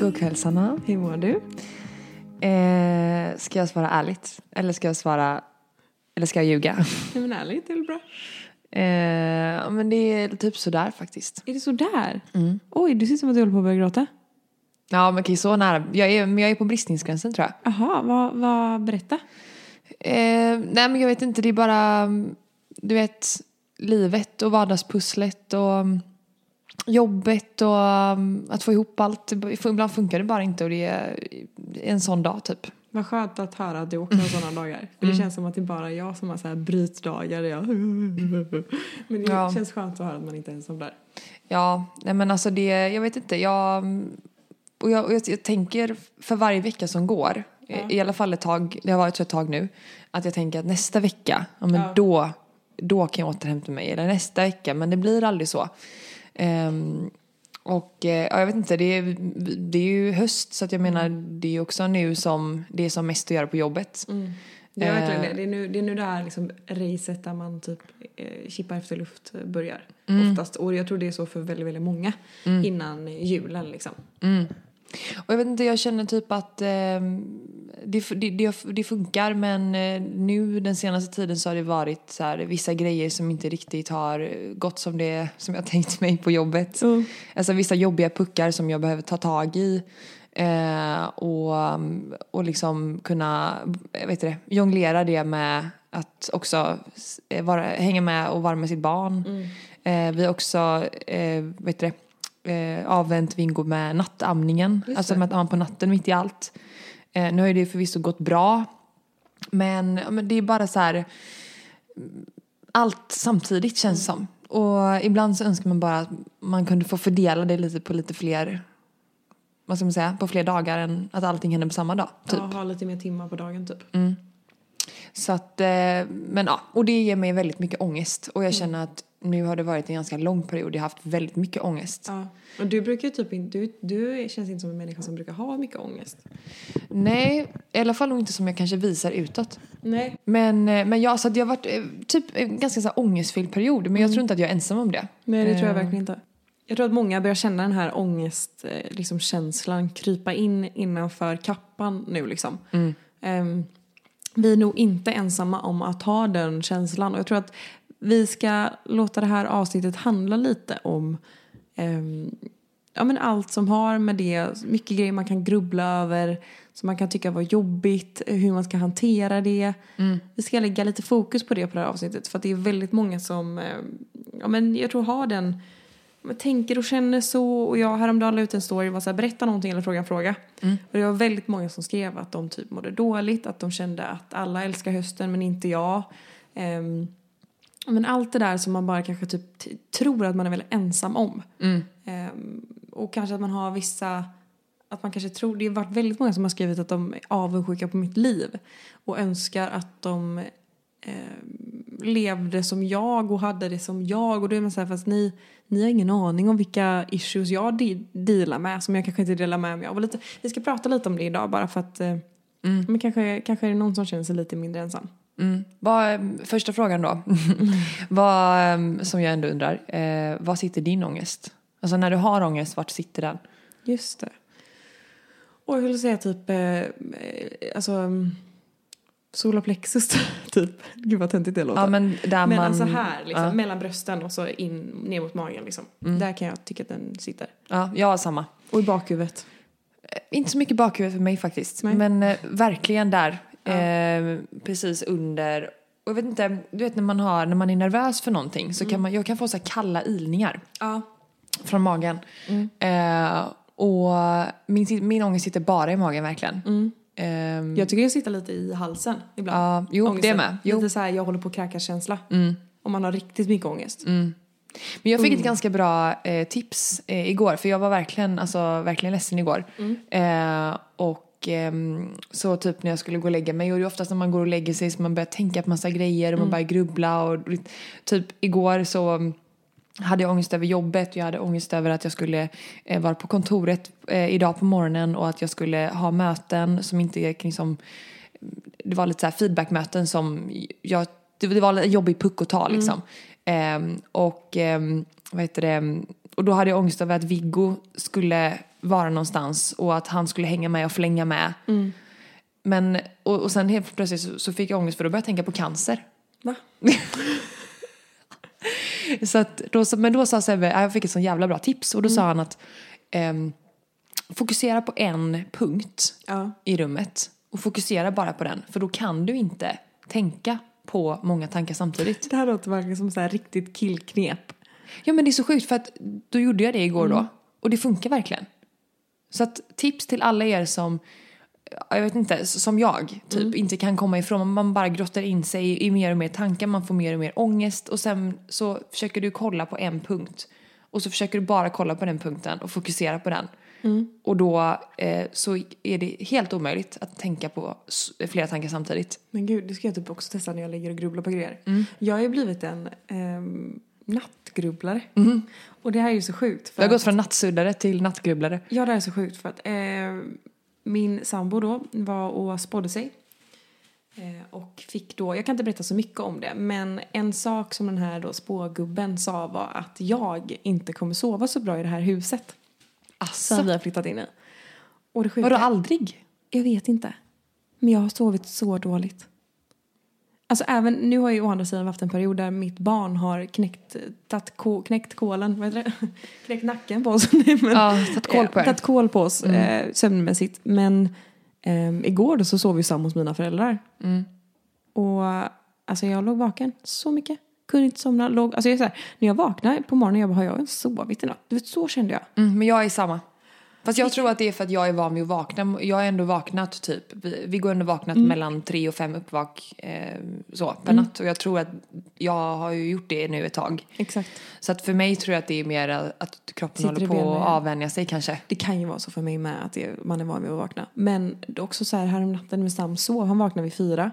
God kväll Ida. God kväll Sanna. Hur mår du? Eh, ska jag svara ärligt? Eller ska jag svara... Eller ska jag ljuga? Nej men ärligt, det är väl bra. Eh, men det är typ sådär faktiskt. Är det så där? Mm. Oj, du ser ut som att du håller på att börja gråta. Ja men okej så nära. Jag är, men jag är på bristningsgränsen tror jag. Jaha, vad, vad, berätta. Eh, nej men jag vet inte, det är bara... Du vet, livet och vardagspusslet och mm, jobbet och mm, att få ihop allt. Ibland funkar det bara inte och det är en sån dag typ. Vad skönt att höra att du också har sådana dagar. För det känns som att det är bara jag som har så här brytdagar. Jag... Men det Ja. känns skönt att höra att man inte är ensam där. Ja, nej men alltså det, jag vet inte, jag, och jag, och jag, jag tänker för varje vecka som går, i, i alla fall ett tag, det har varit så ett tag nu, att jag tänker att nästa vecka, ja men Ja. då, då kan jag återhämta mig, eller nästa vecka, men det blir aldrig så. Ehm, och eh, ja, jag vet inte, det är, det är ju höst så att jag menar det är också nu som det är som mest att göra på jobbet. Det är verkligen Eh. det. Det är nu det, är nu det här liksom racet där man typ eh, kippar efter luft eh, börjar. Mm. Oftast. Och jag tror det är så för väldigt, väldigt många innan julen liksom. Och jag vet inte, jag känner typ att eh, det, det, det, det funkar men eh, nu den senaste tiden så har det varit så här, vissa grejer som inte riktigt har gått som det som jag tänkt mig på jobbet. Mm. Alltså vissa jobbiga puckar som jag behöver ta tag i. Eh, och, och liksom kunna, jag vet det, jonglera det med att också eh, vara, hänga med och vara med sitt barn. Eh, vi har också, eh, vet det, eh, avvänt Vingo med nattamningen. Just alltså med att amma på natten mitt i allt. Eh, nu har ju det förvisso gått bra. Men, men det är bara så här allt samtidigt känns det som. Och ibland så önskar man bara att man kunde få fördela det lite på lite fler, vad ska man säga, på fler dagar än att allting händer på samma dag. Typ. Ja, ha lite mer timmar på dagen typ. Så att, eh, men ja, och det ger mig väldigt mycket ångest. Och jag känner att nu har det varit en ganska lång period, jag har haft väldigt mycket ångest. Ja. Och du brukar typ inte, du, du känns inte som en människa som brukar ha mycket ångest. Nej, i alla fall inte som jag kanske visar utåt. Nej. Men, eh, men ja, så att jag har varit eh, typ en ganska så här ångestfylld period. Men jag tror inte att jag är ensam om det. Nej, det tror jag Eh, verkligen inte. Jag tror att många börjar känna den här ångest, eh, liksom känslan krypa in innanför kappan nu liksom. Ehm, vi är nog inte ensamma om att ha den känslan och jag tror att vi ska låta det här avsnittet handla lite om ehm, ja, men allt som har med det, mycket grejer man kan grubbla över, som man kan tycka var jobbigt, hur man ska hantera det. Vi ska lägga lite fokus på det på det här avsnittet för att det är väldigt många som, eh, ja men jag tror har den, men tänker och känner så och jag häromdagen la ut en story, var så här, berätta någonting eller fråga en fråga. Och det var väldigt många som skrev att de typ mådde dåligt, att de kände att alla älskar hösten men inte jag. Ehm, men allt det där som man bara kanske typ tror att man är väldigt ensam om. Ehm, och kanske att man har vissa, att man kanske tror, det har varit väldigt många som har skrivit att de är avundsjuka på mitt liv. Och önskar att de ehm, levde som jag och hade det som jag. Och då är man så här, fast ni, ni har ingen aning om vilka issues jag de- dealar med som jag kanske inte delar med mig av. Och lite, vi ska prata lite om det idag bara för att eh, men kanske, kanske är det någon som känner sig lite mindre ensam. Mm. Vad, eh, första frågan då. vad, eh, som jag ändå undrar. Eh, vad sitter din ångest? Alltså när du har ångest, vart sitter den? Just det. Och jag vill säga typ, eh, eh, alltså mm, solarplexus typ. Gud vad töntigt det låter. Ja men där men man... alltså här, liksom, Ja. mellan brösten och så in ner mot magen liksom. Där kan jag tycka att den sitter. Ja, jag har samma. Och i bakhuvudet. Inte så mycket bakhuvud för mig faktiskt. Nej. Men eh, verkligen där. Eh, precis under. Och jag vet inte, du vet när man har, när man är nervös för någonting så kan man, jag kan få så kalla ilningar Ja. från magen. Eh, och min, min ångest sitter bara i magen verkligen. Ehm, Jag tycker jag sitter lite i halsen ibland. Ja, jo, det Ångesten. med. Jo. Lite så här, jag håller på att kräkas känsla. Om man har riktigt mycket ångest. Men jag fick ett ganska bra eh, tips eh, igår för jag var verkligen, alltså, verkligen ledsen igår. Eh, och ehm, så typ när jag skulle gå och lägga mig och det är oftast när man går och lägger sig så man börjar tänka på massa grejer och man börjar grubbla och typ igår så hade jag ångest över jobbet, jag hade ångest över att jag skulle eh, vara på kontoret eh, idag på morgonen och att jag skulle ha möten som inte liksom det var lite så här feedbackmöten som jag, det, det var en jobbig puck att ta liksom. Ehm, och ehm, vad heter det, och då hade jag ångest över att Viggo skulle vara någonstans och att han skulle hänga med och flänga med. Men, och, och sen helt plötsligt så, så fick jag ångest för då började jag tänka på cancer. Va? Så att då, så- men då sa Sebbe, ja, jag fick ett sån jävla bra tips och då sa han att ehm, fokusera på en punkt Ja. i rummet och fokusera bara på den för då kan du inte tänka på många tankar samtidigt. Det här låter verkligen som så här riktigt killknep. Ja men det är så sjukt för att då gjorde jag det igår då och det funkar verkligen. Så att tips till alla er som, ja, jag vet inte, som jag typ inte kan komma ifrån. Man bara grottar in sig i mer och mer tankar, man får mer och mer ångest och sen så försöker du kolla på en punkt och så försöker du bara kolla på den punkten och fokusera på den. Och då eh, så är det helt omöjligt att tänka på flera tankar samtidigt. Men gud, det ska jag typ också testa när jag ligger och grubblar på grejer. Jag har ju blivit en ehm, nattgrubblare. Och det här är ju så sjukt. För Jag har att- gått från nattsuddare till nattgrubblare. Ja, det här är så sjukt för att eh, min sambo då var och spådde sig. Eh, och fick då, jag kan inte berätta så mycket om det, men en sak som den här då spågubben sa var att jag inte kommer sova så bra i det här huset som vi har flyttat in i. Och det sjuka, Vadå aldrig? jag vet inte. Men jag har sovit så dåligt. Alltså även, nu har jag ju å andra sidan haft en period där mitt barn har knäckt, tatt, ko, knäckt kolen, vad heter det? knäckt nacken på oss. Nej, men, Ja, tagit koll på eh. Tagit koll på oss eh, sömnmässigt. Men eh, igår då så sov vi samman hos mina föräldrar. Och alltså jag låg vaken så mycket. Kunde inte somna. Låg, alltså jag är så här, när jag vaknar på morgonen jag bara, har jag ens sovit i natt? Du vet, så kände jag. Mm, men jag är samma. Fast jag tror att det är för att jag är van vid att vakna. Jag har ändå vaknat typ, vi, går ändå vaknat mellan tre och fem uppvak eh, så, per natt. Och jag tror att jag har ju gjort det nu ett tag. Exakt. Så att för mig tror jag att det är mer att kroppen Sitter håller på att ja. avvänja sig kanske. Det kan ju vara så för mig med att det, man är van vid att vakna. Men det är också så här, härom natten med Sam sov, han vaknade vid fyra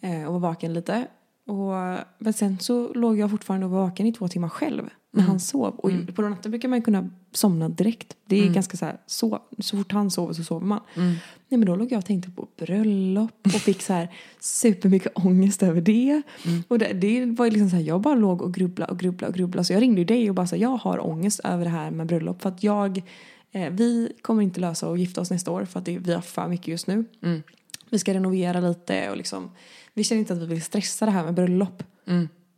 eh, och var vaken lite. Och, men sen så låg jag fortfarande och var vaken i två timmar själv när han sov. Och på natten brukar man kunna somna direkt. Det är ganska så här, så, så fort han sover så sover man. Nej men då låg jag och tänkte på bröllop och fick så här supermycket ångest över det. Och det, det var ju liksom så här, jag bara låg och grubblade och grubblade och grubblade. Så jag ringde ju dig och bara sa jag har ångest över det här med bröllop. För att jag, eh, vi kommer inte lösa att gifta oss nästa år för att det, vi har för mycket just nu. Vi ska renovera lite och liksom, vi känner inte att vi vill stressa det här med bröllop.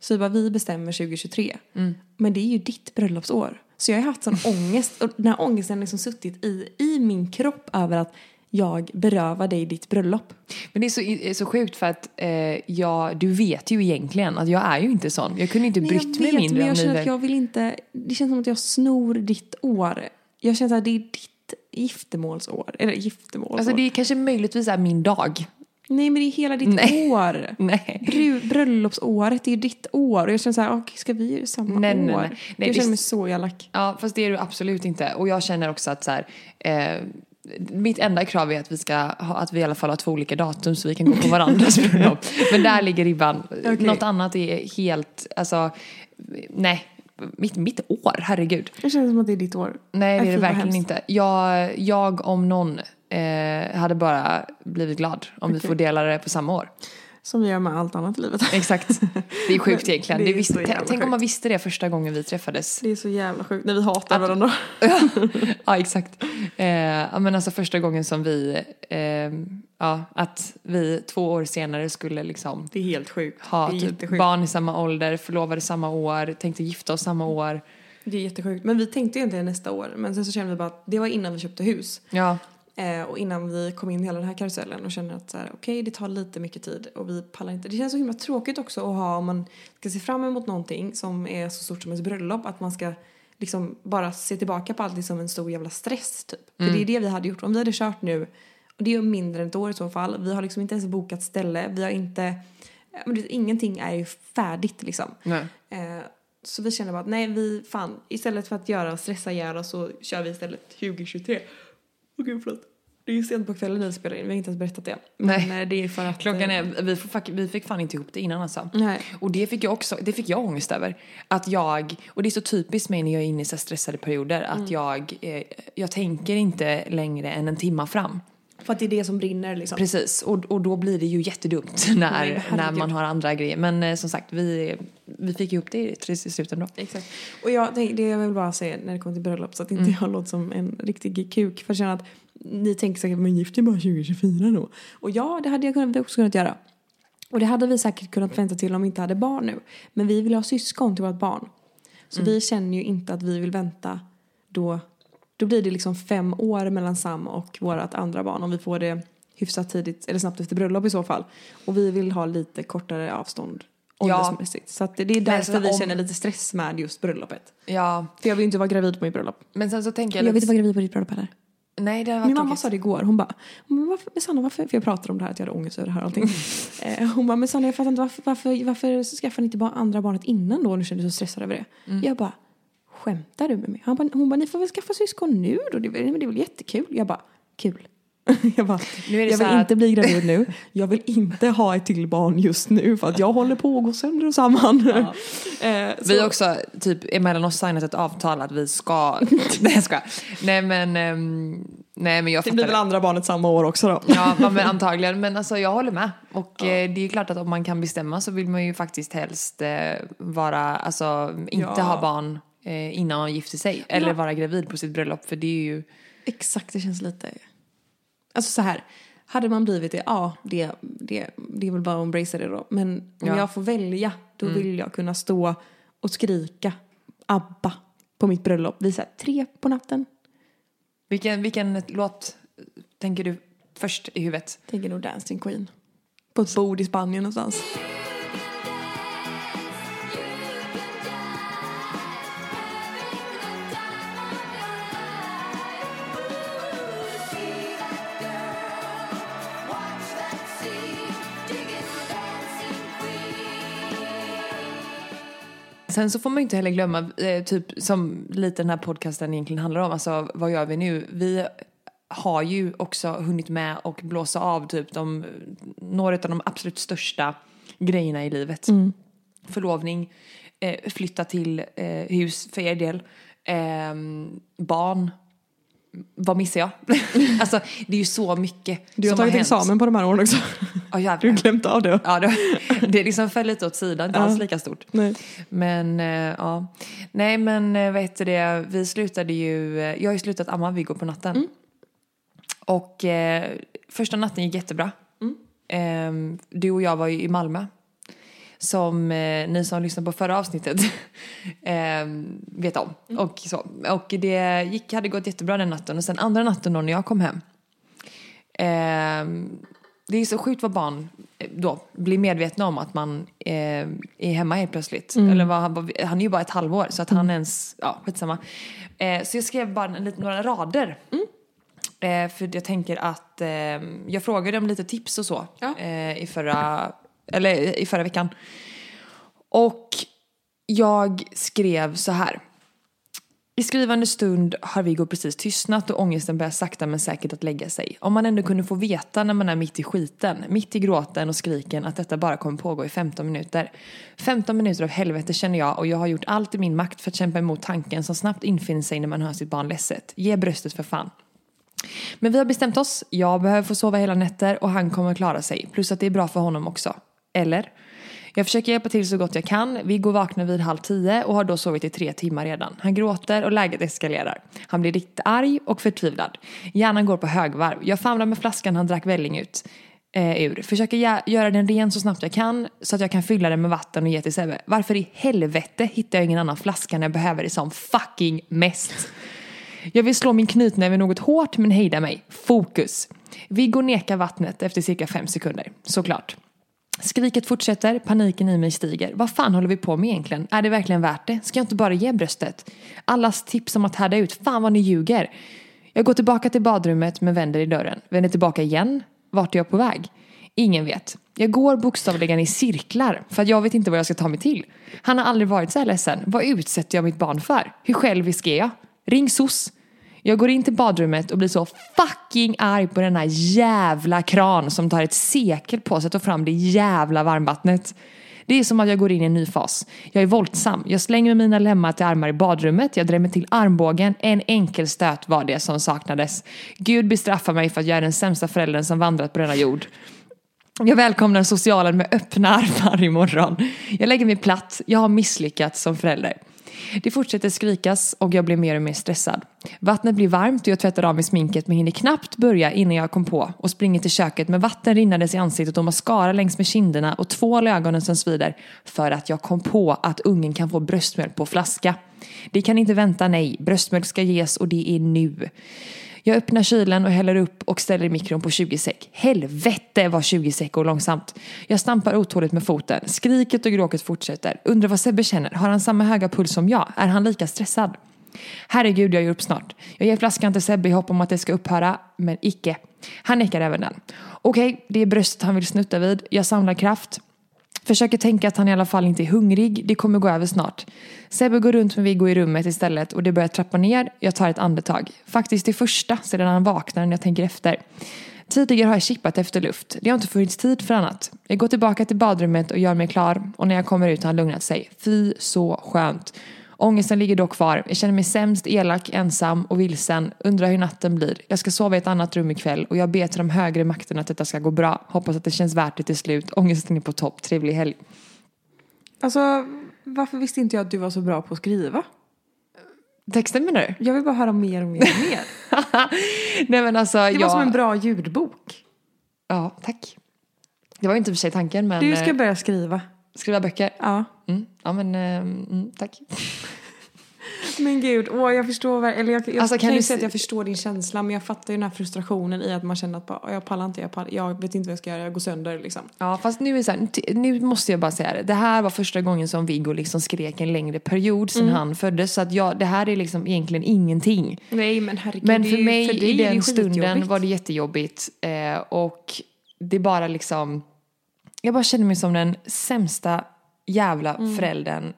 Så vi bara, vi bestämmer 2023. Men det är ju ditt bröllopsår. Så jag har haft sån ångest och den här ångesten har liksom suttit i, i min kropp över att jag berövar dig ditt bröllop. Men det är så, är så sjukt för att eh, jag, du vet ju egentligen att jag är ju inte sån. Jag kunde inte Nej, brytt mig mindre men jag känner att jag vill inte, det känns som att jag snor ditt år. Jag känner att det är ditt giftermålsår. Eller giftermålsår. Alltså det är kanske möjligtvis är min dag. Nej men det är hela ditt Nej. år. Nej. Bru- Bröllopsåret är ju ditt år. Och jag känner så här, okej, ska vi göra samma Nej, år? nej, nej. Nej, jag det- känner mig så elak. Ja, fast det är du absolut inte. Och jag känner också att så här, eh, mitt enda krav är att vi ska ha, att vi i alla fall har två olika datum så vi kan gå på varandras bröllop. Men där ligger ribban. Okej. Något annat är helt, alltså, nej. Mitt, mitt år, herregud. Det känns som att det är ditt år. Nej, det är det verkligen inte. Jag, jag om någon eh, hade bara blivit glad om vi Okej. får dela det på samma år. Som vi gör med allt annat i livet. Exakt. Det är sjukt egentligen. det är jävla tänk, om man visste det första gången vi träffades. Det är så jävla sjukt när vi hatar Att- varandra. ja, exakt. Eh, men alltså första gången som vi, eh, ja, att vi två år senare skulle liksom Det är helt sjukt. ha typ barn i samma ålder, förlovade samma år, tänkte gifta oss samma år. Det är jättesjukt. Men vi tänkte egentligen nästa år. Men sen så kände vi bara att det var innan vi köpte hus. Ja, Eh, och innan vi kom in i hela den här karusellen och känner att så här, okej det tar lite mycket tid och vi pallar inte. Det känns så himla tråkigt också att ha om man ska se fram emot någonting som är så stort som ett bröllop att man ska liksom bara se tillbaka på allt som en stor jävla stress typ. För det är det vi hade gjort. Om vi hade kört nu, och det är ju mindre än ett år i så fall, vi har liksom inte ens bokat ställe, vi har inte, men det, ingenting är ju färdigt liksom. nej. Eh, så vi känner bara att nej, vi fan, istället för att göra stressa ihjäl oss så kör vi istället 2023. Åh gud, förlåt. Det är ju sent på kvällen när vi spelar in, vi har inte ens berättat det. Men Nej. eh, det är för att... Klockan eh, är, vi, får, vi fick fan inte ihop det innan alltså. Nej. Och det fick jag också, det fick jag ångest över. Att jag, och det är så typiskt mig när jag är inne i så stressade perioder, att jag, eh, jag tänker inte längre än en timma fram. För att det är det som brinner liksom. Precis, och, och då blir det ju jättedumt Nej, när, herregud. när man har andra grejer. Men eh, som sagt, vi, vi fick ihop det till slut ändå. Exakt. Och jag, det, det jag vill bara säga när det kommer till bröllop så att inte jag låter som en riktig kuk. För jag känner att ni tänker säkert men gift är bara 2024 då. Och ja, det hade jag också kunnat göra. Och det hade vi säkert kunnat vänta till om vi inte hade barn nu. Men vi vill ha syskon till vårt barn. Så vi känner ju inte att vi vill vänta då. Då blir det liksom fem år mellan Sam och vårt andra barn om vi får det hyfsat tidigt eller snabbt efter bröllop i så fall. Och vi vill ha lite kortare avstånd Ja. åldersmässigt. Så att det är därför vi om- känner lite stress med just bröllopet. Ja, För jag vill ju inte vara gravid på mitt bröllop. men sen så tänker Jag, jag... vill inte vara gravid på ditt bröllop heller. Nej, det Min mamma tråkigt. sa det igår. Hon bara, men varför, men Sanna varför? För jag pratade om det här att jag hade ångest över det här och allting. Eh, Hon bara, men Sanna jag fattar inte varför, varför, varför skaffade ni inte bara andra barnet innan då? Nu kände du så stressad över det. Jag bara, skämtar du med mig? Han bara, hon bara, ni får väl skaffa syskon nu då? Det, är väl- det är väl jättekul? Jag bara, kul. Jag bara, det jag vill här inte bli gravid nu. Jag vill inte ha ett till barn just nu för att jag håller på att gå sönder och samman. Eh, Vi har också typ emellan oss signat ett avtal att vi ska... nej jag skojar. Nej men, ehm, nej men jag Det fattar blir väl andra barnet samma år också då. Ja, ja, men antagligen. Men alltså jag håller med. Och eh, det är klart att om man kan bestämma så vill man ju faktiskt helst eh, vara, alltså inte Ja. ha barn eh, innan man gifter sig. Eller Ja. vara gravid på sitt bröllop för det är ju... Exakt, det känns lite... Alltså så här, hade man blivit det, ja, det, det, det är väl bara att embracea det då. Men om Ja. Mm. jag får välja, då vill jag kunna stå och skrika ABBA på mitt bröllop. Vid så här, tre på natten. Vilken, vilken låt tänker du först i huvudet? Tänker nog Dancing Queen. På ett bord i Spanien någonstans. Sen så får man ju inte heller glömma, eh, typ som lite den här podcasten egentligen handlar om, alltså vad gör vi nu? Vi har ju också hunnit med och blåsa av typ de, några av de absolut största grejerna i livet. Förlovning, eh, flytta till eh, hus för er del, ehm, barn, vad missar jag? alltså det är ju så mycket Du har som tagit hänt. examen på de här åren också. Ja, Du jävlar. har glömt av det. Ja, det, det liksom föll lite åt sidan, inte Ja. alls lika stort. Nej. Men eh, ja, nej men eh, vad heter det, vi slutade ju, eh, jag har ju slutat amma Viggo på natten. Mm. Och eh, första natten gick jättebra. Mm. Eh, du och jag var ju i Malmö. Som eh, ni som lyssnade på förra avsnittet eh, vet om. Mm. Och, så. och det gick, hade gått jättebra den natten. Och sen andra natten då när jag kom hem. Eh, det är så sjukt vad barn eh, då blir medvetna om att man eh, är hemma helt plötsligt. Eller vad, han, är ju bara ett halvår så att han ens, ja skitsamma. Eh, så jag skrev bara en, några rader. Eh, för jag tänker att eh, jag frågade om lite tips och så Ja. eh, i, förra, eller, i förra veckan. Och jag skrev så här. I skrivande stund har Viggo precis tystnat och ångesten börjar sakta men säkert att lägga sig. Om man ändå kunde få veta när man är mitt i skiten, mitt i gråten och skriken att detta bara kommer pågå i 15 minuter. 15 minuter av helvete känner jag och jag har gjort allt i min makt för att kämpa emot tanken som snabbt infinner sig när man hör sitt barn ledset. Ge bröstet för fan. Men vi har bestämt oss. Jag behöver få sova hela nätter och han kommer klara sig. Plus att det är bra för honom också. Eller? Jag försöker hjälpa till så gott jag kan. Viggo vaknar vid halv tio och har då sovit i tre timmar redan. Han gråter och läget eskalerar. Han blir riktigt arg och förtvivlad. Hjärnan går på högvarv. Jag famlar med flaskan han drack välling ut. Eh, ur. Försöker göra den ren så snabbt jag kan så att jag kan fylla den med vatten och ge till Sebbe. Varför i helvete hittar jag ingen annan flaska när jag behöver det som fucking mest? Jag vill slå min knytnäve något hårt men hejda mig. Fokus. Viggo nekar vattnet efter cirka fem sekunder. Såklart. Skriket fortsätter, paniken i mig stiger. Vad fan håller vi på med egentligen? Är det verkligen värt det? Ska jag inte bara ge bröstet? Allas tips om att härda ut, fan vad ni ljuger. Jag går tillbaka till badrummet men vänder i dörren. Vänder tillbaka igen. Vart är jag på väg? Ingen vet. Jag går bokstavligen i cirklar för att jag vet inte vad jag ska ta mig till. Han har aldrig varit så här ledsen. Vad utsätter jag mitt barn för? Hur självisk är jag? Ring SOS. Jag går in till badrummet och blir så fucking arg på denna jävla kran som tar ett sekel på sig att ta fram det jävla varmvattnet. Det är som att jag går in i en ny fas. Jag är våldsam. Jag slänger mina lemmar till armar i badrummet. Jag drämmer till armbågen. En enkel stöt var det som saknades. Gud bestraffar mig för att jag är den sämsta föräldern som vandrat på denna jord. Jag välkomnar socialen med öppna armar imorgon. Jag lägger mig platt, jag har misslyckats som förälder. Det fortsätter skrikas och jag blir mer och mer stressad. Vattnet blir varmt och jag tvättar av mig sminket men hinner knappt börja innan jag kom på och springer till köket med vatten rinnandes i ansiktet och mascara längs med kinderna och tvål i ögonen som svider för att jag kom på att ungen kan få bröstmjölk på flaska. Det kan inte vänta, nej. Bröstmjölk ska ges och det är nu. Jag öppnar kylen och häller upp och ställer i mikron på 20 säck. Helvete vad 20 säck går långsamt. Jag stampar otåligt med foten. Skriket och gråket fortsätter. Undrar vad Sebbe känner. Har han samma höga puls som jag? Är han lika stressad? Herregud, jag ger upp snart. Jag ger flaskan till Sebbe i hopp om att det ska upphöra, men icke. Han nekar även den. Okej, det är bröstet han vill snutta vid. Jag samlar kraft. Försöker tänka att han i alla fall inte är hungrig, det kommer gå över snart. Sebbe går runt med Viggo i rummet istället och det börjar trappa ner, jag tar ett andetag. Faktiskt det första sedan han vaknar när jag tänker efter. Tidigare har jag chippat efter luft, det har inte funnits tid för annat. Jag går tillbaka till badrummet och gör mig klar och när jag kommer ut har han lugnat sig. Fy så skönt. Ångesten ligger dock kvar. Jag känner mig sämst, elak, ensam och vilsen. Undrar hur natten blir. Jag ska sova i ett annat rum ikväll och jag ber till de högre makterna att detta ska gå bra. Hoppas att det känns värt det till slut. Ångesten är på topp. Trevlig helg. Alltså, varför visste inte jag att du var så bra på att skriva? Texten menar du? Jag vill bara höra mer och mer och mer. Nej men alltså Det var jag... som en bra ljudbok. Ja, tack. Det var inte i och för sig tanken men... Du ska eh, börja skriva. Skriva böcker? Ja. Mm. Ja men, eh, mm, tack. Men gud, åh, jag förstår eller jag, jag Alltså, kan, kan ju du säga att jag förstår din känsla men jag fattar ju den här frustrationen i att man känner att bara, jag pallar inte, jag, pallar, jag vet inte vad jag ska göra, jag går sönder liksom. Ja fast nu är så här, nu måste jag bara säga det. Det här var första gången som Viggo liksom skrek en längre period sedan han föddes. Så att jag, det här är liksom egentligen ingenting. Nej men herregud, Men för mig för i den stunden var det jättejobbigt. Eh, och det bara liksom... Jag bara kände mig som den sämsta jävla Mm. föräldern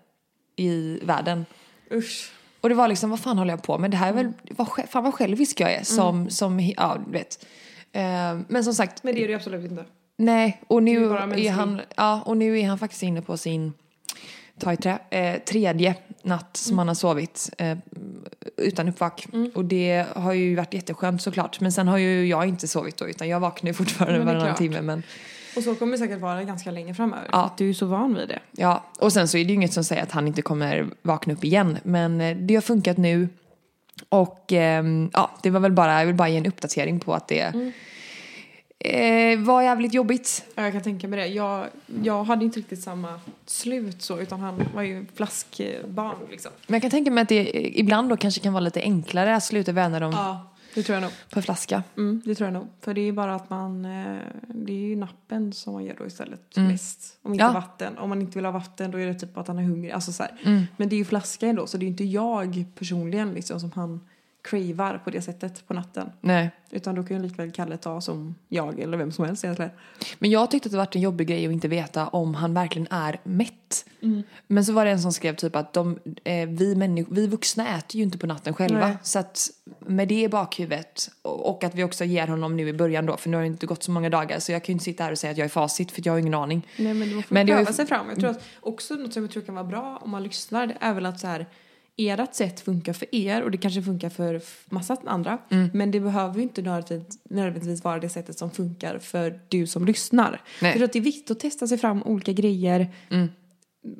i världen. Usch. Och det var liksom, vad fan håller jag på med? Det här är väl, vad, fan vad självisk jag är som, som ja du vet. Eh, men som sagt, Men det är det absolut inte. nej. Och Du är nu är, mänsklig. han, ja, och nu är han faktiskt inne på sin, ta i trä, eh, tredje natt som han har sovit eh, utan uppvak. Och det har ju varit jätteskönt såklart. Men sen har ju jag inte sovit då utan jag vaknar ju fortfarande är varannan timme. Men, Och så kommer det säkert vara ganska länge framöver. Ja. Du är så van vid det. Ja, och sen så är det ju inget som säger att han inte kommer vakna upp igen. Men eh, det har funkat nu. Och ehm, ja, det var väl bara, jag vill bara ge en uppdatering på att det eh, var jävligt jobbigt. Ja, jag kan tänka mig det. Jag, jag hade inte riktigt samma slut så utan han var ju flaskbarn liksom. Men jag kan tänka mig att det eh, ibland då kanske kan vara lite enklare att sluta vända dem Ja, det tror jag nog. på flaska. Mm, det tror jag nog. För det är bara att man, eh, det är ju nappen som man ger då istället Mm. mest. Om inte Ja. vatten. Om man inte vill ha vatten då är det typ att han är hungrig. Alltså så. Mm. Men det är ju flaska ändå så det är ju inte jag personligen liksom som han cravar på det sättet på natten. Nej. Utan då kan ju likväl Kalle ta som jag eller vem som helst egentligen. Men jag tyckte att det varit en jobbig grej att inte veta om han verkligen är mätt. Men så var det en som skrev typ att de, eh, vi, människ- vi vuxna äter ju inte på natten själva. Nej. Så att med det i bakhuvudet och, att vi också ger honom nu i början då, för nu har det inte gått så många dagar så jag kan ju inte sitta här och säga att jag är facit för jag har ingen aning. Nej men man får ju- pröva sig fram. Jag tror att också något som jag tror kan vara bra om man lyssnar är väl att så här ert sätt funkar för er och det kanske funkar för massa andra. Mm. Men det behöver ju inte nödvändigtvis, nödvändigtvis vara det sättet som funkar för du som lyssnar. Nej. Mm. Jag tror att det är viktigt att testa sig fram olika grejer.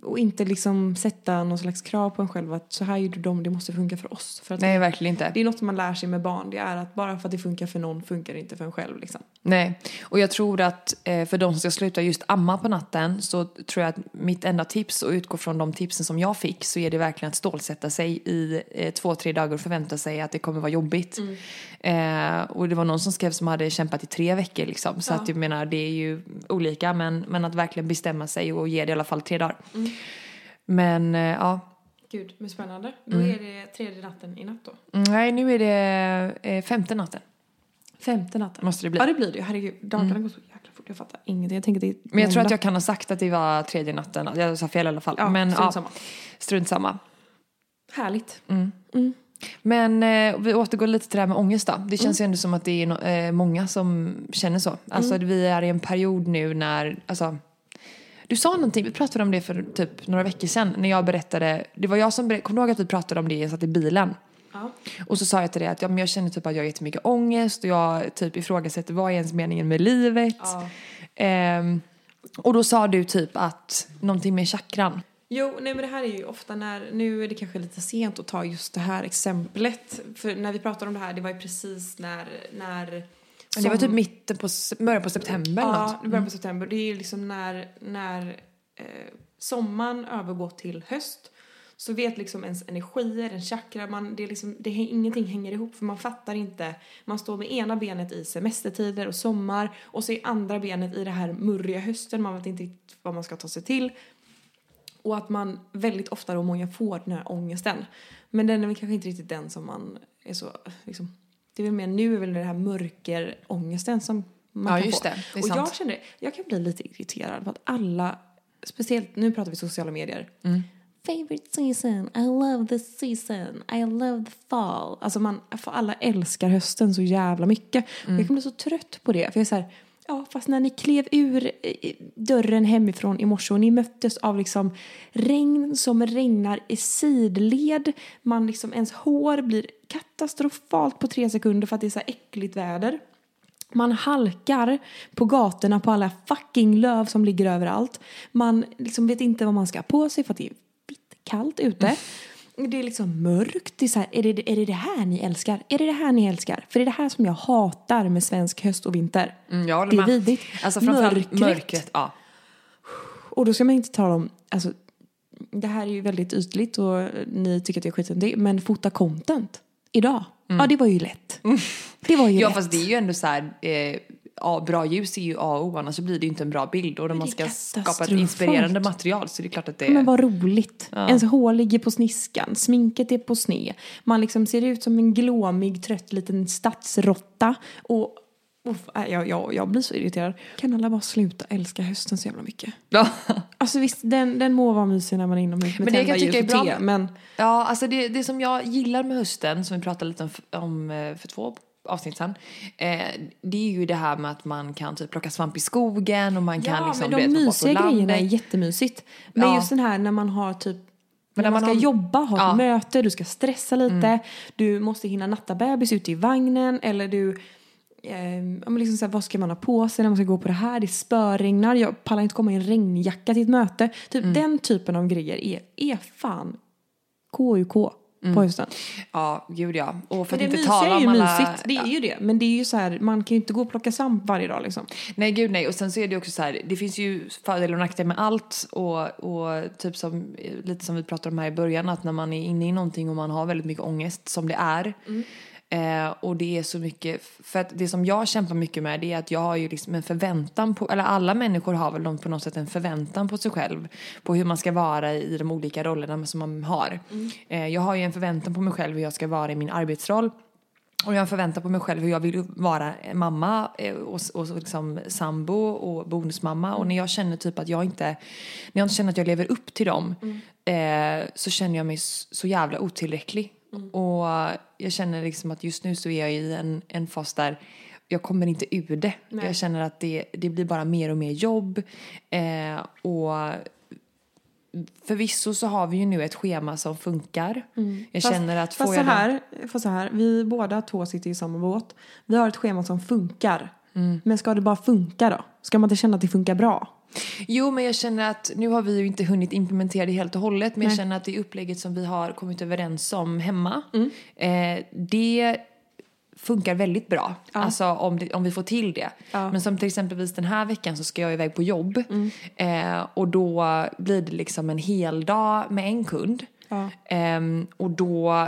Och inte liksom sätta någon slags krav på en själv att så här gjorde de, det måste funka för oss. För att Nej, verkligen inte. det är något man lär sig med barn. Det är att bara för att det funkar för någon funkar det inte för en själv. Liksom. Nej, och jag tror att eh, för de som ska sluta just amma på natten så tror jag att mitt enda tips och utgå från de tipsen som jag fick så är det verkligen att stålsätta sig i eh, två, tre dagar och förvänta sig att det kommer vara jobbigt. Eh, och det var någon som skrev som hade kämpat i tre veckor liksom. Så att jag menar det är ju olika men, men att verkligen bestämma sig och ge det i alla fall tre dagar. Men eh, ja, Gud, men spännande. Då Mm. är det tredje natten i natt då. Mm, nej nu är det eh, femte natten. Femte natten. Måste det bli. Ja det blir det ju. Herregud, dagarna går så jäkla fort. Jag fattar ingenting. Jag tänker det Men jag tror att jag kan ha sagt att det var tredje natten. Jag sa fel i alla fall. Ja, men strunt ja, samma. strunt samma. Härligt. Men eh, vi återgår lite till det här med ångest då. Det känns ju ändå som att det är no- eh, många som känner så. Alltså vi är i en period nu när, alltså du sa någonting, vi pratade om det för typ några veckor sedan när jag berättade, det var jag som berättade, kommer du ihåg att vi pratade om det, jag satt i bilen. Ja. Och så sa jag till dig att ja, men jag känner typ att jag har jättemycket ångest och jag typ ifrågasätter vad är ens meningen med livet. Ja. Ehm, och då sa du typ att någonting med chakran. Jo, nej men det här är ju ofta när, nu är det kanske lite sent att ta just det här exemplet. För när vi pratar om det här, det var ju precis när, när Det var typ mitten på, början på september Ja, början på september. Det är ju liksom när, när eh, sommaren övergår till höst så vet liksom ens energier, en chakra, man, det är liksom, det, ingenting hänger ihop för man fattar inte. Man står med ena benet i semestertider och sommar och så är andra benet i det här murriga hösten, man vet inte riktigt vad man ska ta sig till. Och att man väldigt ofta då många får den här ångesten. Men den är väl kanske inte riktigt den som man är så, liksom, det är väl mer nu är väl det här mörkerångesten som man Ja, kan just få. det. Det och sant. jag känner, jag kan bli lite irriterad för att alla, speciellt nu pratar vi sociala medier. Mm. Favorite season, I love this season, I love the fall. Alltså man, för alla älskar hösten så jävla mycket. Mm. Och jag kan bli så trött på det. För jag är så här, ja fast när ni klev ur eh, dörren hemifrån i morse och ni möttes av liksom regn som regnar i sidled. Man liksom, ens hår blir katastrofalt på tre sekunder för att det är så här äckligt väder. Man halkar på gatorna på alla fucking löv som ligger överallt. Man liksom vet inte vad man ska ha på sig för att det är kallt ute. Mm. Det är liksom mörkt. Det är, så här, är, det, är det det här ni älskar? Är det det här ni älskar? För det är det här som jag hatar med svensk höst och vinter. Mm, jag håller det är med. vidrigt. Alltså Mörkret. mörkret. ja. Och då ska man inte tala om, alltså det här är ju väldigt ytligt och ni tycker att jag skiter det, men fota content idag. Ja, det var ju lätt. Det var ju Mm. Ja lätt. fast det är ju ändå så här, eh, ja, bra ljus är ju A och O annars så blir det ju inte en bra bild och när man ska skapa ett inspirerande material så är det klart att det är... Men vad roligt. Ens hår ligger på sniskan, sminket är på sne. Man liksom ser ut som en glåmig, trött liten stadsrotta. Och uff, äh, jag, jag, jag blir så irriterad. Kan alla bara sluta älska hösten så jävla mycket? Ja. Alltså visst, den, den må vara mysig när man är inomhus med Men det kan tända ljus och bra. te, men Ja, alltså det, det som jag gillar med hösten, som vi pratade lite om, om eh, för två avsnitt sedan, eh, det är ju det här med att man kan typ plocka svamp i skogen och man kan ja, liksom... men du de vet, mysiga grejerna är jättemysigt. Men Ja. just den här när man har typ när när man man ska har- jobba, ha ett Ja. Mm. möte, du ska stressa lite, du måste hinna natta bebis ute i vagnen eller du Eh, ja, men liksom så här, vad ska man ha på sig när man ska gå på det här? Det spöregnar, jag pallar inte komma i en regnjacka till ett möte. Typ Mm. den typen av grejer är, är fan KUK på hösten. Ja, gud ja. Och för För att inte tala om alla... mysigt, det är ju det. Men det är ju så här, man kan ju inte gå och plocka svamp varje dag liksom. Nej gud nej och sen så är det också så här, det finns ju fördelar och nackdelar med allt och, och typ som, lite som vi pratade om här i början att när man är inne i någonting och man har väldigt mycket ångest som det är eh, och det är så mycket, för att det som jag kämpar mycket med det är att jag har ju liksom en förväntan på, eller alla människor har väl på något sätt en förväntan på sig själv på hur man ska vara i de olika rollerna som man har. Eh, jag har ju en förväntan på mig själv hur jag ska vara i min arbetsroll och jag förväntar på mig själv hur jag vill vara mamma eh, och, och liksom sambo och bonusmamma. Och när jag känner typ att jag inte, när jag inte känner att jag lever upp till dem eh, så känner jag mig så jävla otillräcklig. Och jag känner liksom att just nu så är jag i en, en fas där jag kommer inte ur det. Nej. Jag känner att det, det blir bara mer och mer jobb. Eh, och förvisso så har vi ju nu ett schema som funkar. Jag Fast- känner att får Fast så jag det- här, fast så här, vi båda två sitter i samma båt. Vi har ett schema som funkar. Mm. Men ska det bara funka då? Ska man inte känna att det funkar bra? Jo, men jag känner att nu har vi ju inte hunnit implementera det helt och hållet, men jag Nej. känner att det upplägget som vi har kommit överens om hemma, Mm. eh, det funkar väldigt bra. Alltså om, det, om vi får till det. Ja. Mm. Men som till exempelvis den här veckan så ska jag iväg på jobb eh, och då blir det liksom en hel dag med en kund. Ja. Ehm, och då,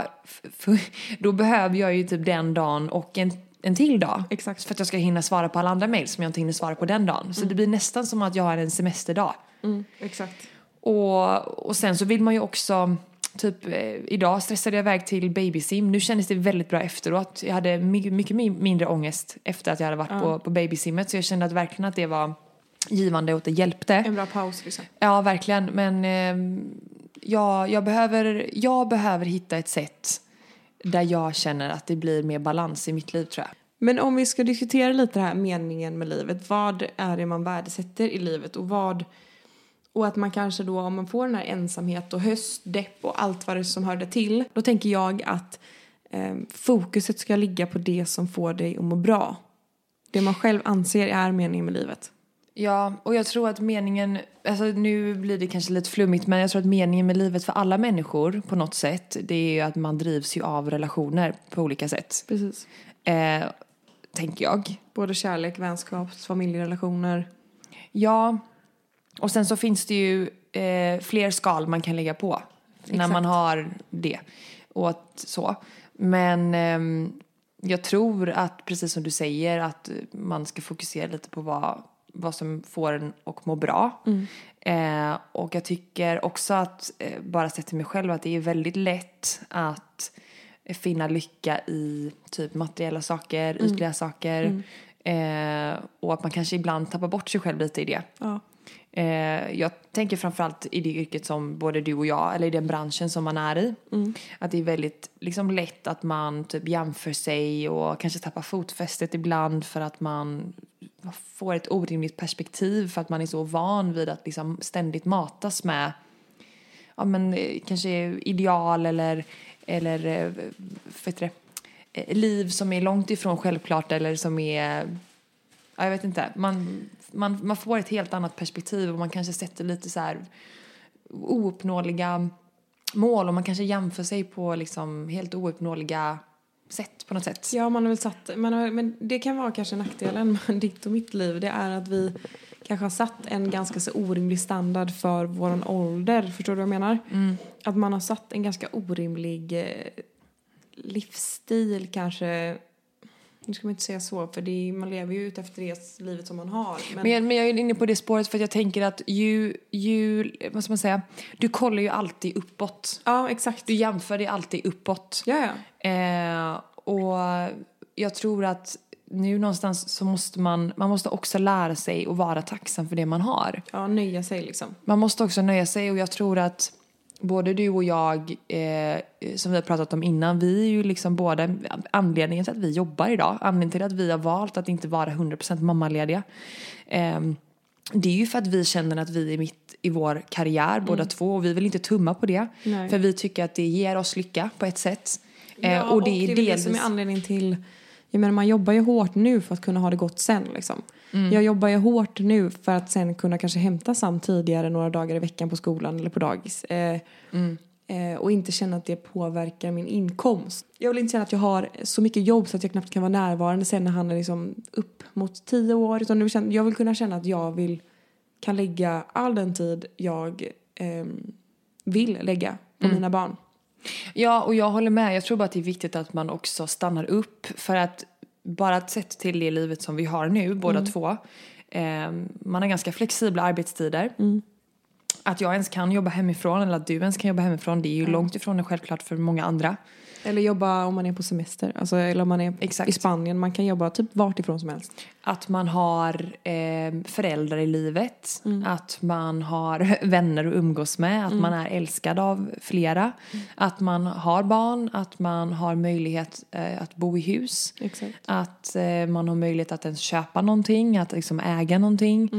då behöver jag ju typ den dagen och en, en till dag. Exakt. För att jag ska hinna svara på alla andra mejl som jag inte hinner svara på den dagen. Så det blir nästan som att jag har en semesterdag. exakt. Och, och sen så vill man ju också, typ eh, idag stressade jag iväg till babysim. Nu kändes det väldigt bra efteråt. Jag hade mycket, mycket mi- mindre ångest efter att jag hade varit på, på babysimmet. Så jag kände att verkligen att det var givande och att det hjälpte. En bra paus liksom. Ja, verkligen. Men eh, jag, jag, behöver, jag behöver hitta ett sätt där jag känner att det blir mer balans i mitt liv tror jag. Men om vi ska diskutera lite det här meningen med livet. Vad är det man värdesätter i livet och vad och att man kanske då om man får den här ensamhet och höst, depp och allt vad det är som hör det till. Då tänker jag att eh, fokuset ska ligga på det som får dig att må bra. Det man själv anser är meningen med livet. Ja, och jag tror att meningen, alltså nu blir det kanske lite flummigt, men jag tror att meningen med livet för alla människor på något sätt, det är ju att man drivs ju av relationer på olika sätt. Precis. Eh, tänker jag. Både kärlek, vänskap, familjerelationer. Ja, och sen så finns det ju eh, fler skal man kan lägga på när Exakt. man har det. Och att, så. Men ehm, jag tror att, precis som du säger, att man ska fokusera lite på vad, vad som får en att må bra. Eh, och jag tycker också att, eh, bara sett till mig själv, att det är väldigt lätt att finna lycka i typ materiella saker, ytliga saker. Eh, och att man kanske ibland tappar bort sig själv lite i det. Ja. Eh, jag tänker framförallt i det yrket som både du och jag, eller i den branschen som man är i. Att det är väldigt liksom, lätt att man typ jämför sig och kanske tappar fotfästet ibland för att man får ett orimligt perspektiv för att man är så van vid att liksom ständigt matas med ja, men, eh, kanske ideal eller, eller eh, det, eh, liv som är långt ifrån självklart eller som är Ja, jag vet inte. Man, man, man får ett helt annat perspektiv och man kanske sätter lite så här ouppnåeliga mål och man kanske jämför sig på liksom helt ouppnåeliga sätt på något sätt. Ja, man har väl satt, man har, men det kan vara kanske nackdelen med ditt och mitt liv. Det är att vi kanske har satt en ganska så orimlig standard för våran ålder. Förstår du vad jag menar? Att man har satt en ganska orimlig eh, livsstil kanske. Nu ska man inte säga så, för är, man lever ju ut efter det livet som man har. Men, Men jag, men jag är inne på det spåret för att jag tänker att ju, ju, vad ska man säga, du kollar ju alltid uppåt. ja, exakt. Du jämför dig alltid uppåt. Ja, ja. Eh, och jag tror att nu någonstans så måste man, man måste också lära sig att vara tacksam för det man har. Ja, nöja sig liksom. Man måste också nöja sig och jag tror att både du och jag, eh, som vi har pratat om innan, vi är ju liksom båda anledningen till att vi jobbar idag, anledningen till att vi har valt att inte vara 100% mammalediga. Eh, det är ju för att vi känner att vi är mitt i vår karriär båda två och vi vill inte tumma på det. Nej. För vi tycker att det ger oss lycka på ett sätt. Eh, Ja, och det är väl delvis... det som är anledningen till... Jag menar, man jobbar ju hårt nu för att kunna ha det gott sen. Liksom. Jag jobbar ju hårt nu för att sen kunna kanske hämta Sam tidigare några dagar i veckan på skolan eller på dagis. Eh, eh, och inte känna att det påverkar min inkomst. Jag vill inte känna att jag har så mycket jobb så att jag knappt kan vara närvarande sen när han är liksom upp mot tio år. Utan vill känna- jag vill kunna känna att jag vill, kan lägga all den tid jag ehm, vill lägga på mina barn. Ja, och jag håller med. Jag tror bara att det är viktigt att man också stannar upp. För att bara att sett till det livet som vi har nu, båda två. Eh, man har ganska flexibla arbetstider. Att jag ens kan jobba hemifrån eller att du ens kan jobba hemifrån det är ju långt ifrån självklart för många andra. Eller jobba om man är på semester. Alltså, eller om man är Exakt. i Spanien. Man kan jobba typ vart ifrån som helst. Att man har eh, föräldrar i livet. Att man har vänner att umgås med. Att man är älskad av flera. Att man har barn. Att man har möjlighet eh, att bo i hus. Exakt. Att eh, man har möjlighet att ens köpa någonting, att liksom äga någonting.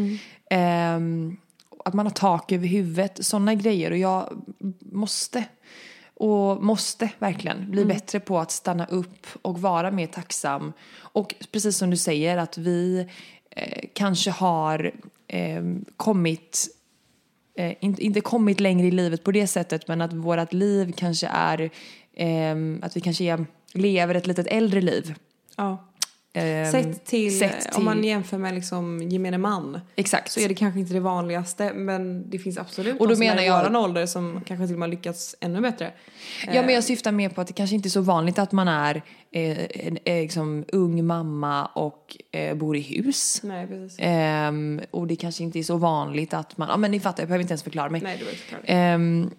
Ehm, att man har tak över huvudet, sådana grejer. Och jag måste, och måste verkligen bli bättre på att stanna upp och vara mer tacksam. Och precis som du säger, att vi eh, kanske har eh, kommit eh, inte, inte kommit längre i livet på det sättet men att vårt liv kanske är ehm, att vi kanske är, lever ett litet äldre liv. Ja. Ehm, Sett till, sett till- om man jämför med liksom gemene man. Exakt. Så är det kanske inte det vanligaste. Men det finns absolut Och då de som menar är i jag- våran ålder som kanske till och med har lyckats ännu bättre. Ja men jag syftar mer på att det kanske inte är så vanligt att man är eh, en eh, liksom, ung mamma och eh, bor i hus. Nej, precis. Ehm, och det kanske inte är så vanligt att man, ja men ni fattar jag behöver inte ens förklara mig. Nej, det var inte klart. Ehm,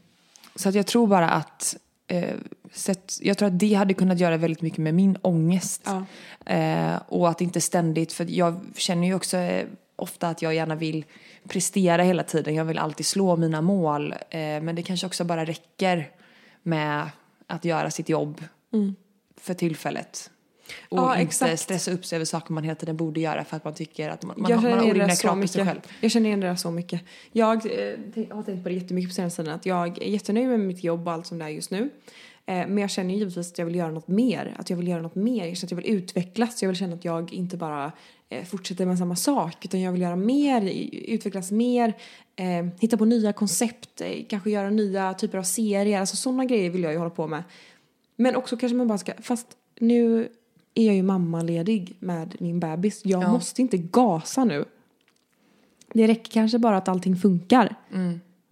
så att jag tror bara att eh, sett, jag tror att det hade kunnat göra väldigt mycket med min ångest. Ja. Eh, och att inte ständigt, för jag känner ju också eh, ofta att jag gärna vill prestera hela tiden. Jag vill alltid slå mina mål. Eh, men det kanske också bara räcker med att göra sitt jobb för tillfället. Och. Ja, inte exakt. stressa upp sig över saker man hela tiden borde göra för att man tycker att man, man, man har orimliga krav på sig själv. Jag känner igen det så mycket. Jag eh, har tänkt på det jättemycket på senaste tiden att jag är jättenöjd med mitt jobb och allt som det är just nu. Eh, men jag känner ju givetvis att jag vill göra något mer. Att jag vill göra något mer. Jag känner att jag vill utvecklas. Jag vill känna att jag inte bara eh, fortsätter med samma sak. Utan jag vill göra mer, utvecklas mer. Eh, hitta på nya koncept. Eh, kanske göra nya typer av serier. Alltså sådana grejer vill jag ju hålla på med. Men också kanske man bara ska, fast nu är jag ju mammaledig med min bebis. Jag Ja. måste inte gasa nu. Det räcker kanske bara att allting funkar.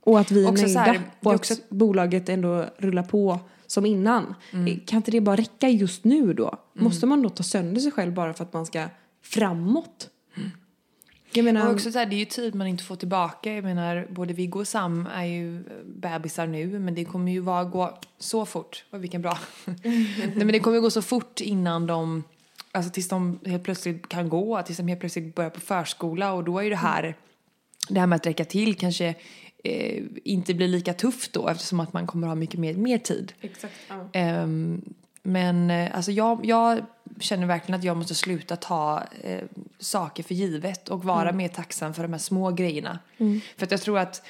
Och att vi är Också så nöjda. här, och är att också- bolaget ändå rullar på som innan. Mm. Kan inte det bara räcka just nu då? Måste man då ta sönder sig själv bara för att man ska framåt? Jag menar, Och också så här, det är ju tid man inte får tillbaka. Jag menar, både Viggo och Sam är ju bebisar nu, men det kommer ju vara, gå så fort. Vad vilken bra. Nej, men det kommer ju gå så fort innan de, alltså tills de helt plötsligt kan gå, tills de helt plötsligt börjar på förskola och då är ju det här, det här med att räcka till kanske eh, inte blir lika tufft då eftersom att man kommer ha mycket mer, mer tid. Exakt, ja. Ehm, men eh, alltså jag, jag känner verkligen att jag måste sluta ta eh, saker för givet och vara mer tacksam för de här små grejerna. För att jag tror att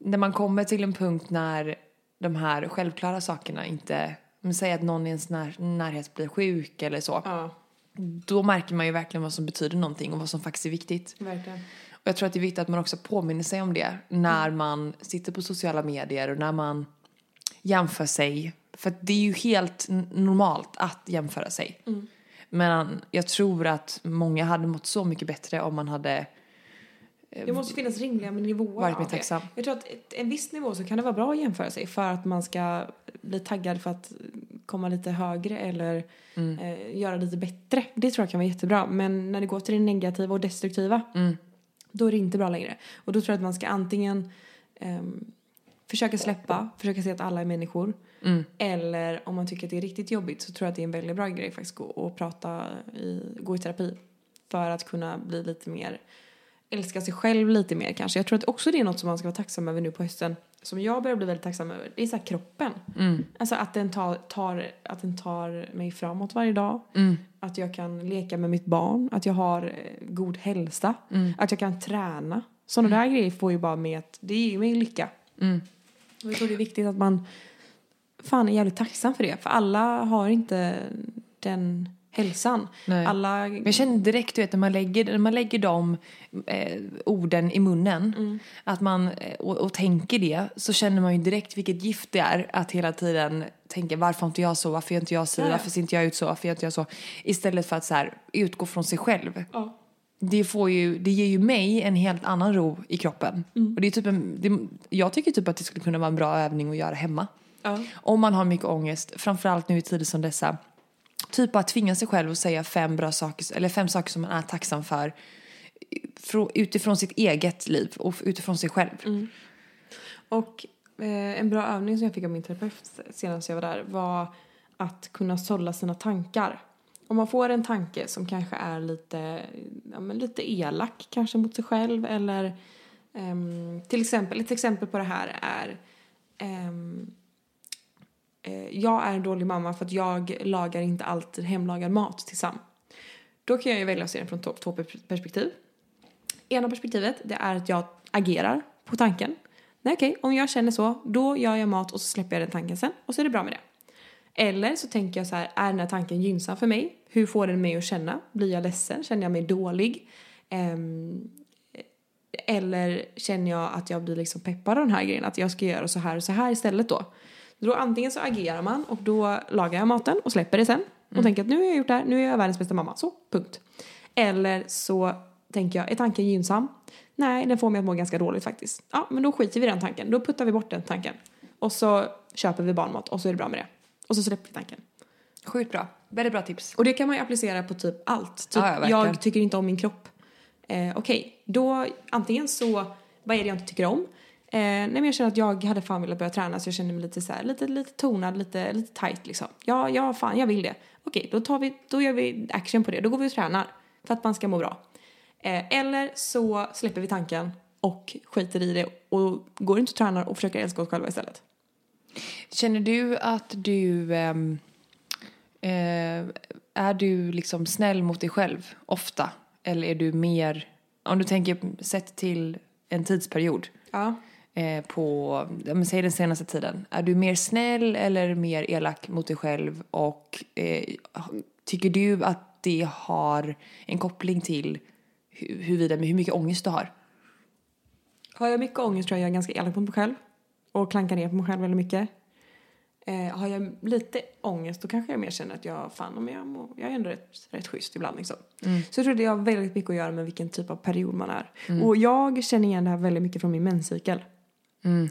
när man kommer till en punkt när de här självklara sakerna inte, men säg att någon i ens när, närhet blir sjuk eller så. ja, Då märker man ju verkligen vad som betyder någonting och vad som faktiskt är viktigt. verkligen. Och jag tror att det är viktigt att man också påminner sig om det när man sitter på sociala medier och när man jämför sig. För det är ju helt normalt att jämföra sig. Men jag tror att många hade mått så mycket bättre om man hade Det måste finnas rimliga nivåer Varit mer tacksam. Jag tror att en viss nivå så kan det vara bra att jämföra sig för att man ska bli taggad för att komma lite högre eller Mm. eh, göra lite bättre. Det tror jag kan vara jättebra. Men när det går till det negativa och destruktiva Mm. då är det inte bra längre. Och då tror jag att man ska antingen ehm, försöka släppa, försöka se att alla är människor. Mm. Eller om man tycker att det är riktigt jobbigt så tror jag att det är en väldigt bra grej faktiskt gå och prata i, gå i terapi. För att kunna bli lite mer, älska sig själv lite mer kanske. Jag tror att också det är något som man ska vara tacksam över nu på hösten. Som jag börjar bli väldigt tacksam över. Det är så här kroppen. Mm. Alltså att den tar, tar, att den tar mig framåt varje dag. Mm. Att jag kan leka med mitt barn. Att jag har eh, god hälsa. Mm. Att jag kan träna. Sådana där grejer får ju bara med att det ger mig lycka. Mm. Och jag tror det är viktigt att man fan är jävligt tacksam för det. För alla har inte den hälsan. Nej. Alla... Men jag känner direkt, du vet, när man lägger, när man lägger de eh, orden i munnen Mm. att man, eh, och, och tänker det så känner man ju direkt vilket gift det är att hela tiden tänka varför har inte jag så, varför gör inte jag så, ja. varför ser inte jag ut så, varför gör inte jag så. Istället för att så här, utgå från sig själv. Ja. Det, får ju, det ger ju mig en helt annan ro i kroppen. Mm. Och det är typ en, det, jag tycker typ att det skulle kunna vara en bra övning att göra hemma. Ja. Om man har mycket ångest, framförallt nu i tider som dessa. Typ att tvinga sig själv att säga fem bra saker, eller fem saker som man är tacksam för frå- utifrån sitt eget liv och utifrån sig själv. Mm. Och eh, en bra övning som jag fick av min terapeut senast jag var där var att kunna sålla sina tankar. Om man får en tanke som kanske är lite, ja, lite elak kanske mot sig själv eller ehm, till exempel, ett exempel på det här är ehm, eh, jag är en dålig mamma för att jag lagar inte alltid hemlagad mat till Sam. Då kan jag ju välja att se den från två, två perspektiv. Ena perspektivet det är att jag agerar på tanken. Nej okej, om jag känner så, då gör jag mat och så släpper jag den tanken sen och så är det bra med det. Eller så tänker jag så här, är den här tanken gynnsam för mig? Hur får den mig att känna? Blir jag ledsen? Känner jag mig dålig? Um, eller känner jag att jag blir liksom peppad av den här grejen? Att jag ska göra så här och så här istället då? Då antingen så agerar man och då lagar jag maten och släpper det sen. Och tänker att nu har jag gjort det här, nu är jag världens bästa mamma. Så, punkt. Eller så tänker jag, är tanken gynnsam? Nej, den får mig att må ganska dåligt faktiskt. Ja, men då skiter vi i den tanken. Då puttar vi bort den tanken. Och så köper vi barnmat och så är det bra med det. Och så släpper vi tanken. Sjukt bra. Väldigt bra tips. Och det kan man ju applicera på typ allt. Typ, Ja, ja, jag tycker inte om min kropp. Eh, Okej, då antingen så, vad är det jag inte tycker om? Eh, nej men jag känner att jag hade fan velat börja träna så jag känner mig lite så här, lite, lite tonad, lite, lite tight liksom. Ja, ja fan jag vill det. Okej, då tar vi, då gör vi action på det. Då går vi och tränar. För att man ska må bra. Eh, eller så släpper vi tanken och skiter i det och går inte och tränar och försöker älska oss själva istället. Känner du att du... eh, är du liksom snäll mot dig själv ofta? Eller är du mer... Om du tänker sett till en tidsperiod. Ja. Eh, på, ja, men säg den senaste tiden? Är du mer snäll eller mer elak mot dig själv? Och eh, tycker du att det har en koppling till hu- huruvida, hur mycket ångest du har? Har jag mycket ångest tror jag jag är ganska elak mot mig själv. Och klankar ner på mig själv väldigt mycket. Eh, har jag lite ångest då kanske jag mer känner att jag, fan om jag, mår, jag är ändå rätt, rätt schysst ibland liksom. Så jag tror det har väldigt mycket att göra med vilken typ av period man är. Och jag känner igen det här väldigt mycket från min menscykel.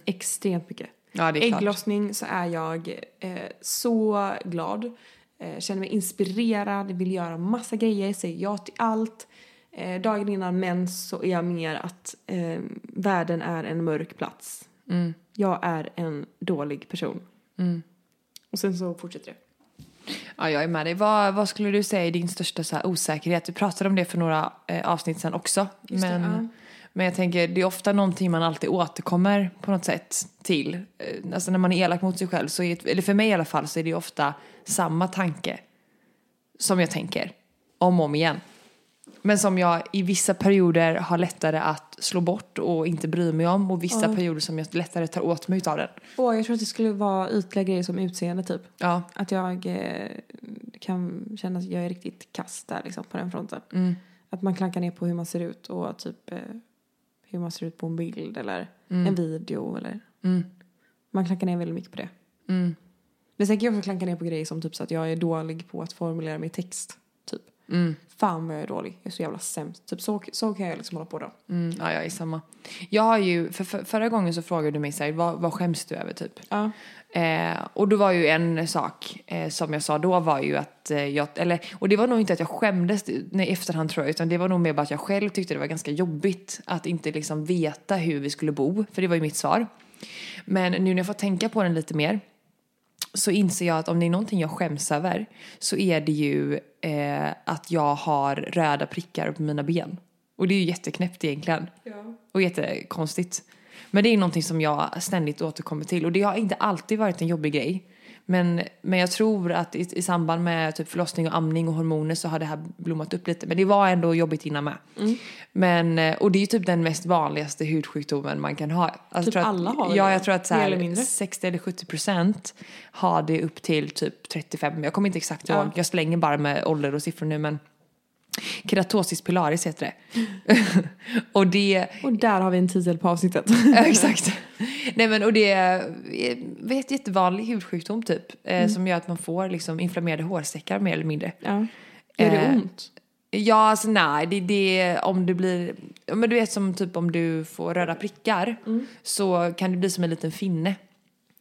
Extremt mycket. Ja, det är klart. Ägglossning så är jag eh, så glad. Eh, känner mig inspirerad, vill göra massa grejer, säger ja till allt. Eh, dagen innan mens så är jag mer att eh, världen är en mörk plats. Jag är en dålig person. Och sen så fortsätter det. Ja, jag är med dig. Vad, vad skulle du säga är din största så osäkerhet? Du pratade om det för några eh, avsnitt sen också. Just det, men, ja. Men jag tänker, det är ofta någonting man alltid återkommer på något sätt till. Eh, alltså när man är elak mot sig själv, så är, eller för mig i alla fall, så är det ofta samma tanke som jag tänker om och om igen. Men som jag i vissa perioder har lättare att slå bort och inte bry mig om och vissa perioder som jag lättare tar åt mig utav den. Åh, jag tror att det skulle vara ytliga grejer som utseende typ. Ja, Att jag eh, kan känna att jag är riktigt kass där liksom på den fronten. Mm. Att man klankar ner på hur man ser ut och typ eh, hur man ser ut på en bild eller Mm. en video eller man klankar ner väldigt mycket på det. Men sen kan jag också klanka ner på grejer som typ så att jag är dålig på att formulera mig i text. Typ. Fan vad jag är dålig. Jag är så jävla sämst. Typ så, så kan jag liksom hålla på då. Mm, ja, jag är samma. Jag har ju, för, för, förra gången så frågade du mig så här, vad, vad skäms du över typ? Ja. Eh, och då var ju en sak eh, som jag sa då var ju att eh, jag, eller, och det var nog inte att jag skämdes nej, efterhand tror jag, utan det var nog mer bara att jag själv tyckte det var ganska jobbigt att inte liksom veta hur vi skulle bo, för det var ju mitt svar. Men nu när jag får tänka på den lite mer så inser jag att om det är någonting jag skäms över så är det ju eh, att jag har röda prickar på mina ben. Och det är ju jätteknäppt egentligen. Och jättekonstigt. Men det är någonting som jag ständigt återkommer till. Och det har inte alltid varit en jobbig grej. Men, men jag tror att i, i samband med typ förlossning och amning och hormoner så har det här blommat upp lite. Men det var ändå jobbigt innan med. Men, eh, och det är ju typ den mest vanligaste hudsjukdomen man kan ha. Alltså, Typ att, alla har Ja, det, jag tror att så här, eller mindre. 60 eller 70 procent har det upp till typ 35. Jag kommer inte exakt ihåg. Ja. Jag slänger bara med ålder och siffror nu men Keratosis pilaris heter det. och det Och där har vi en titel på avsnittet. Exakt. Nej men och det är ett jättevanlig hudsjukdom typ. Eh, Som gör att man får liksom inflammerade hårsäckar mer eller mindre. ja. Gör det Eh, ont? Ja, alltså nej, det, det om det blir, men du vet som typ om du får röda prickar så kan det bli som en liten finne.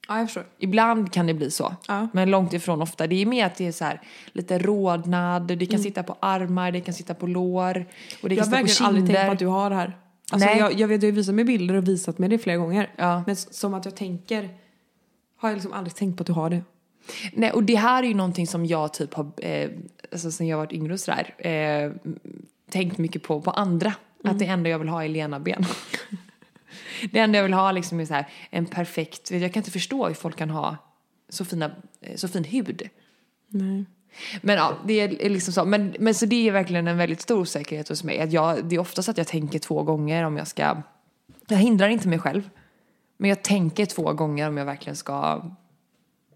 Ja, jag förstår. Ibland kan det bli så, Ja. men långt ifrån ofta. Det är mer att det är så här lite rodnad, det kan sitta på armar, det kan sitta på lår och det Jag kan har sitta på verkligen aldrig tänkt på att du har det här. Alltså, Nej. jag, jag vet, du har visat mig bilder och visat mig det flera gånger. Ja. Men som att jag tänker, har jag liksom aldrig tänkt på att du har det. Nej, och det här är ju någonting som jag typ har, eh, alltså sen jag varit yngre och sådär, eh, tänkt mycket på, på andra. Att det enda jag vill ha är lena ben. det enda jag vill ha liksom är så här, en perfekt, jag kan inte förstå hur folk kan ha så, fina, eh, så fin hud. Nej. Men ja, det är liksom så. Men, men så det är verkligen en väldigt stor osäkerhet hos mig. Att jag, det är oftast att jag tänker två gånger om jag ska, jag hindrar inte mig själv. Men jag tänker två gånger om jag verkligen ska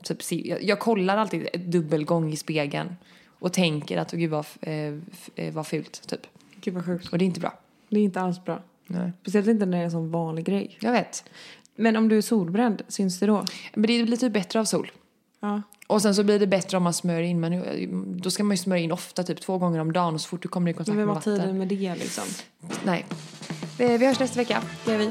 Typ, se- jag, jag kollar alltid ett dubbelgång i spegeln och tänker att oh, gud vad, eh, eh, vad fult typ. Gud vad sjukt. Och det är inte bra. Det är inte alls bra. Nej. Speciellt inte när det är en sån vanlig grej. Jag vet. Men om du är solbränd, syns det då? Men det blir typ bättre av sol. Ja. Och sen så blir det bättre om man smörjer in. Men då ska man ju smörja in ofta, typ två gånger om dagen. Och så fort du kommer i kontakt Men med vad vatten. tiden med det liksom? Nej. Vi, vi hörs nästa vecka. Det gör vi.